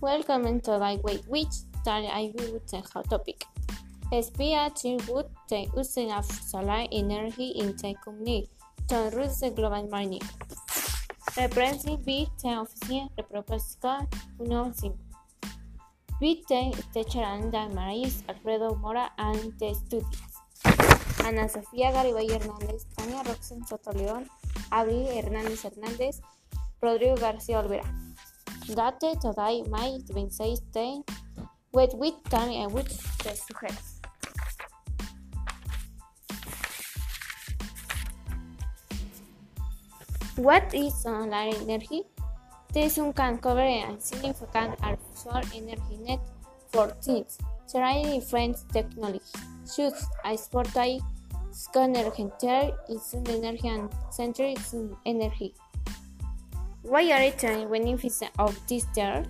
Welcome into Lightweight Witch that I will with the hot topic. SBI would the using of solar energy in the community to reduce the global warming. The principal bit the oficina de propuesta 1.5. Bit the teacher and Maris Alfredo Mora and the students. Ana Sofía Garibay Hernández, Tania Roxen Soto León, Abril Hernández Hernández, Rodrigo García Olvera date today, May 26, with with time and with the success. What is solar energy? This one can cover a significant solar energy net for things, trying different technology, such a photovoltaic, sun energy, solar energy, and central energy. Why are there benefits of this term?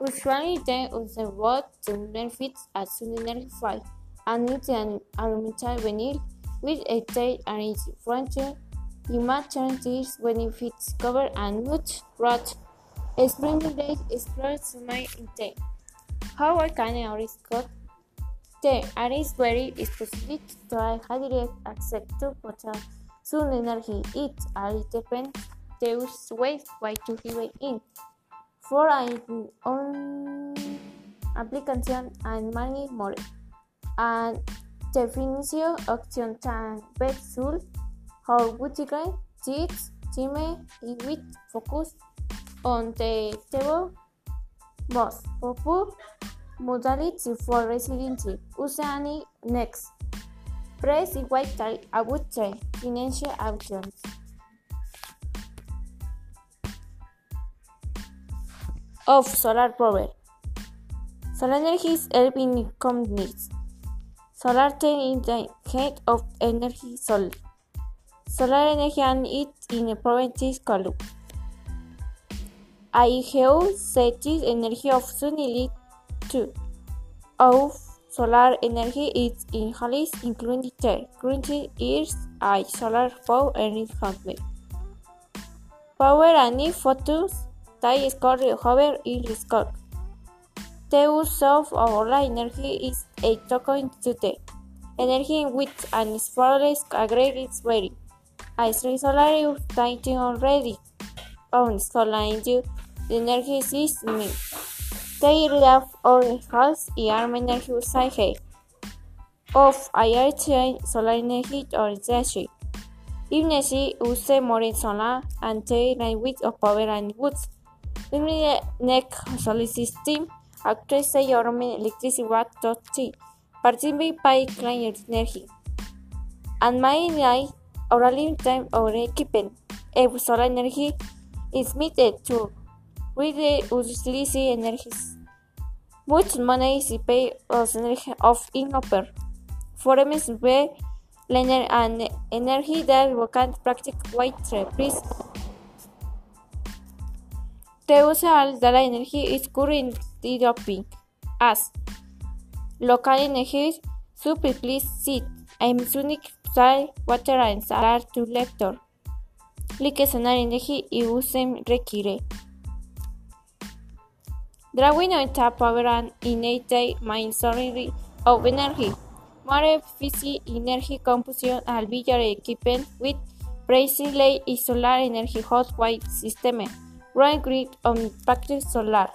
Usually there is a road to benefits as culinary flight, and it's an aromatic vanilla with a tail and its frontier. Humanitarian these benefits cover and much broad. Explaining this explores my intent. How I can arrange code? The arrange query is possible to a high direct access to potential soon energy. It all depends Deus ways by QPY in. for an aplicación and money more. And definición option tan sul how gutigay teach team y with focus on the table most popular modality for residency usani next. Press y white tie about financial options. of solar power. Solar energy is helping companies. needs. Solar ten in the head of energy solar. Solar energy and it in a provinces column. I have set this energy of sunlight to Of solar energy is in Hollis, including the green is I solar power and company. Power and photos Tai score Hover early score. The use of our energy is a token to the energy in which an sportless aggregates is ready. I three solar tighting already on solar the energy is me. They left on house and arm energy side of IR chain solar energy or energy. Even she use more solar and they with of power and woods. Vimlinek solicisti aktresa Yoromi elektrisi wat totsi. Partimi pai klein energi. An mai nai oralim time ore kipen. Ebu solar energi is meted to with the uslisi energies. Much money is paid as energy of in offer. For MSB, Lener and energy that we can practice white Please usa la energy is currently dropping as local energies super please sit. I'm Sonic Sal Water and Salar to Lector. Clique sonar energy y usen require. Drawing on tap power and innate mind sorry of energy. More efficient energy composition al villar equipment with precisely solar energy hot white system. Rain Grid on Practice Solar.